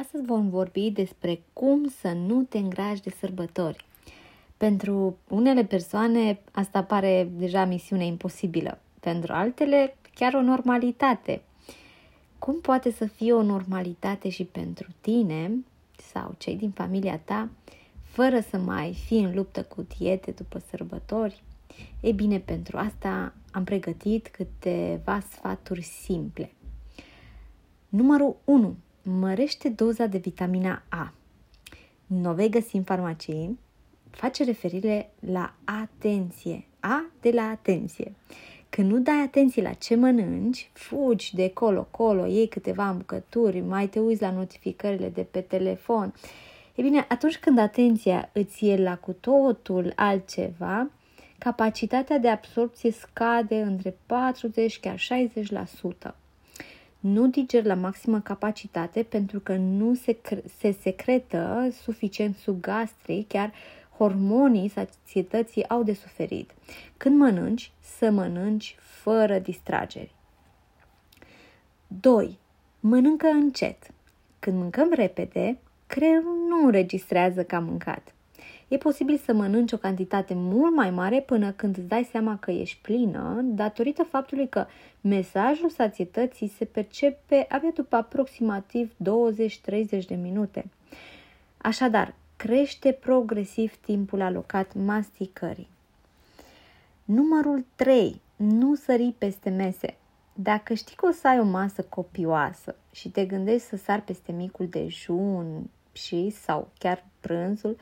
Astăzi vom vorbi despre cum să nu te îngrași de sărbători. Pentru unele persoane asta pare deja misiune imposibilă, pentru altele chiar o normalitate. Cum poate să fie o normalitate și pentru tine sau cei din familia ta, fără să mai fii în luptă cu diete după sărbători? Ei bine, pentru asta am pregătit câteva sfaturi simple. Numărul 1 mărește doza de vitamina A. Nu vei găsi în farmacie, face referire la atenție. A de la atenție. Când nu dai atenție la ce mănânci, fugi de colo-colo, iei câteva bucături, mai te uiți la notificările de pe telefon. E bine, atunci când atenția îți e la cu totul altceva, capacitatea de absorpție scade între 40 chiar 60% nu diger la maximă capacitate pentru că nu se, se secretă suficient sub gastric, chiar hormonii sațietății au de suferit. Când mănânci, să mănânci fără distrageri. 2. Mănâncă încet. Când mâncăm repede, creierul nu înregistrează că am mâncat. E posibil să mănânci o cantitate mult mai mare până când îți dai seama că ești plină, datorită faptului că mesajul sațietății se percepe abia după aproximativ 20-30 de minute. Așadar, crește progresiv timpul alocat masticării. Numărul 3. Nu sări peste mese. Dacă știi că o să ai o masă copioasă și te gândești să sari peste micul dejun și sau chiar prânzul,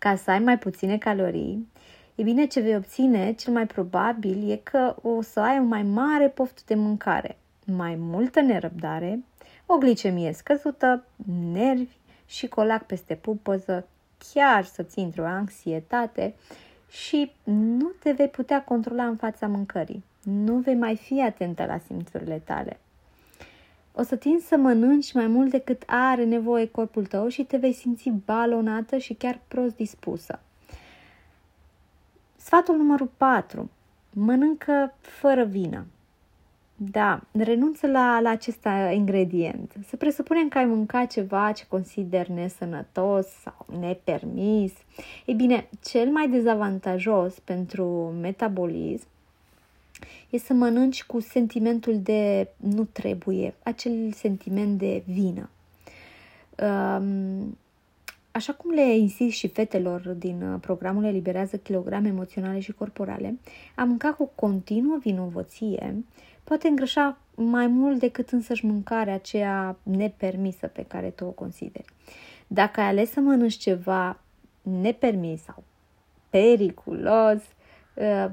ca să ai mai puține calorii, e bine ce vei obține, cel mai probabil, e că o să ai o mai mare poftă de mâncare, mai multă nerăbdare, o glicemie scăzută, nervi și colac peste pupăză, chiar să-ți intri o anxietate și nu te vei putea controla în fața mâncării. Nu vei mai fi atentă la simțurile tale o să tinzi să mănânci mai mult decât are nevoie corpul tău și te vei simți balonată și chiar prost dispusă. Sfatul numărul 4. Mănâncă fără vină. Da, renunță la, la acest ingredient. Să presupunem că ai mâncat ceva ce consider nesănătos sau nepermis. Ei bine, cel mai dezavantajos pentru metabolism e să mănânci cu sentimentul de nu trebuie, acel sentiment de vină. Um, așa cum le insist și fetelor din uh, programul Eliberează kilograme emoționale și corporale, a mânca cu continuă vinovăție poate îngrășa mai mult decât însăși mâncarea aceea nepermisă pe care tu o consideri. Dacă ai ales să mănânci ceva nepermis sau periculos, Uh,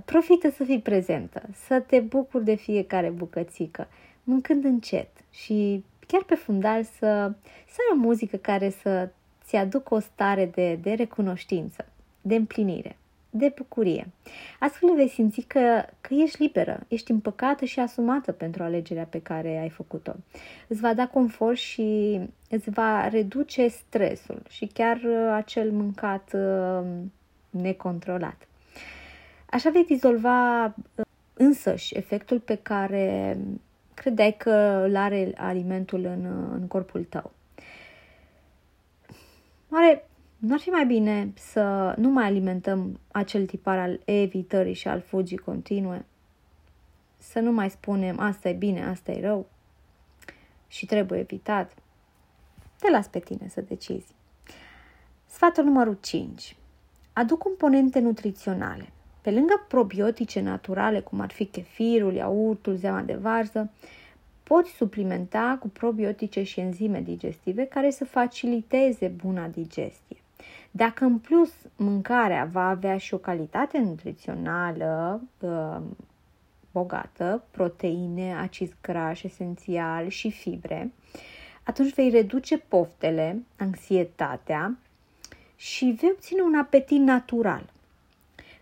profită să fii prezentă, să te bucuri de fiecare bucățică, mâncând încet și chiar pe fundal să, să ai o muzică care să ți aducă o stare de, de recunoștință, de împlinire, de bucurie. Astfel vei simți că, că ești liberă, ești împăcată și asumată pentru alegerea pe care ai făcut-o. Îți va da confort și îți va reduce stresul și chiar uh, acel mâncat uh, necontrolat. Așa veți dizolva uh, însăși efectul pe care credeai că îl are alimentul în, uh, în corpul tău. Oare nu ar fi mai bine să nu mai alimentăm acel tipar al evitării și al fugii continue? Să nu mai spunem asta e bine, asta e rău și trebuie evitat? Te las pe tine să decizi. Sfatul numărul 5. Aduc componente nutriționale. Pe lângă probiotice naturale, cum ar fi chefirul, iaurtul, zeama de varză, poți suplimenta cu probiotice și enzime digestive care să faciliteze buna digestie. Dacă în plus mâncarea va avea și o calitate nutrițională uh, bogată, proteine, acizi grași esențiali și fibre, atunci vei reduce poftele, anxietatea și vei obține un apetit natural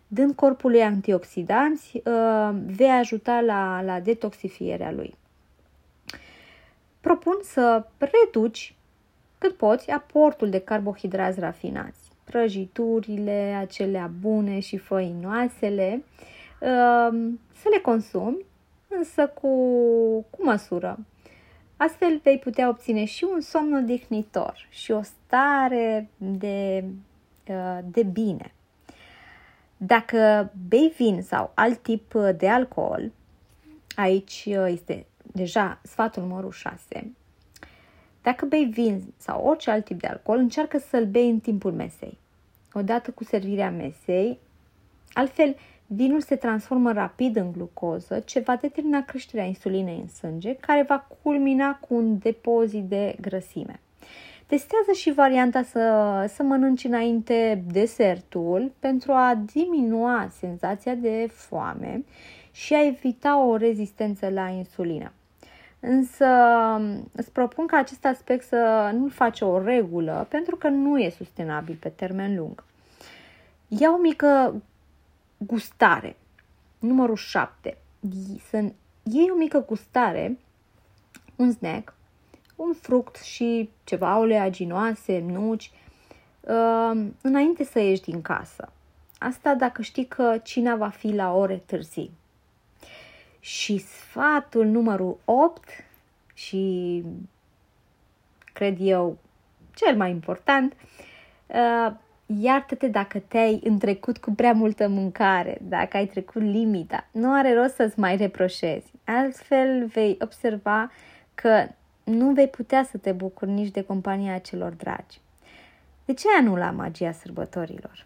dând corpului antioxidanți, uh, vei ajuta la, la detoxifierea lui. Propun să reduci cât poți aportul de carbohidrați rafinați, prăjiturile, acelea bune și făinoasele, uh, să le consumi, însă cu, cu măsură. Astfel vei putea obține și un somn odihnitor și o stare de, uh, de bine. Dacă bei vin sau alt tip de alcool, aici uh, este deja sfatul numărul 6, dacă bei vin sau orice alt tip de alcool, încearcă să-l bei în timpul mesei. Odată cu servirea mesei, altfel vinul se transformă rapid în glucoză, ce va determina creșterea insulinei în sânge, care va culmina cu un depozit de grăsime. Testează și varianta să, să mănânci înainte desertul pentru a diminua senzația de foame și a evita o rezistență la insulină. Însă îți propun ca acest aspect să nu-l faci o regulă pentru că nu e sustenabil pe termen lung. Ia o mică gustare. Numărul 7. Să iei o mică gustare, un snack, un fruct și ceva oleaginoase, nuci, uh, înainte să ieși din casă. Asta dacă știi că cina va fi la ore târzii. Și sfatul numărul 8 și cred eu cel mai important, uh, iartă-te dacă te-ai întrecut cu prea multă mâncare, dacă ai trecut limita. Nu are rost să-ți mai reproșezi. Altfel vei observa că nu vei putea să te bucuri nici de compania celor dragi. De ce anula magia sărbătorilor?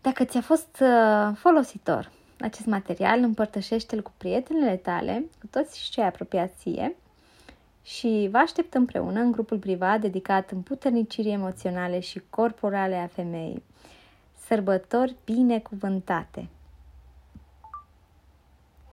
Dacă ți-a fost uh, folositor acest material, împărtășește-l cu prietenele tale, cu toți cei apropiați ție și vă aștept împreună în grupul privat dedicat împuternicirii emoționale și corporale a femeii. Sărbători binecuvântate!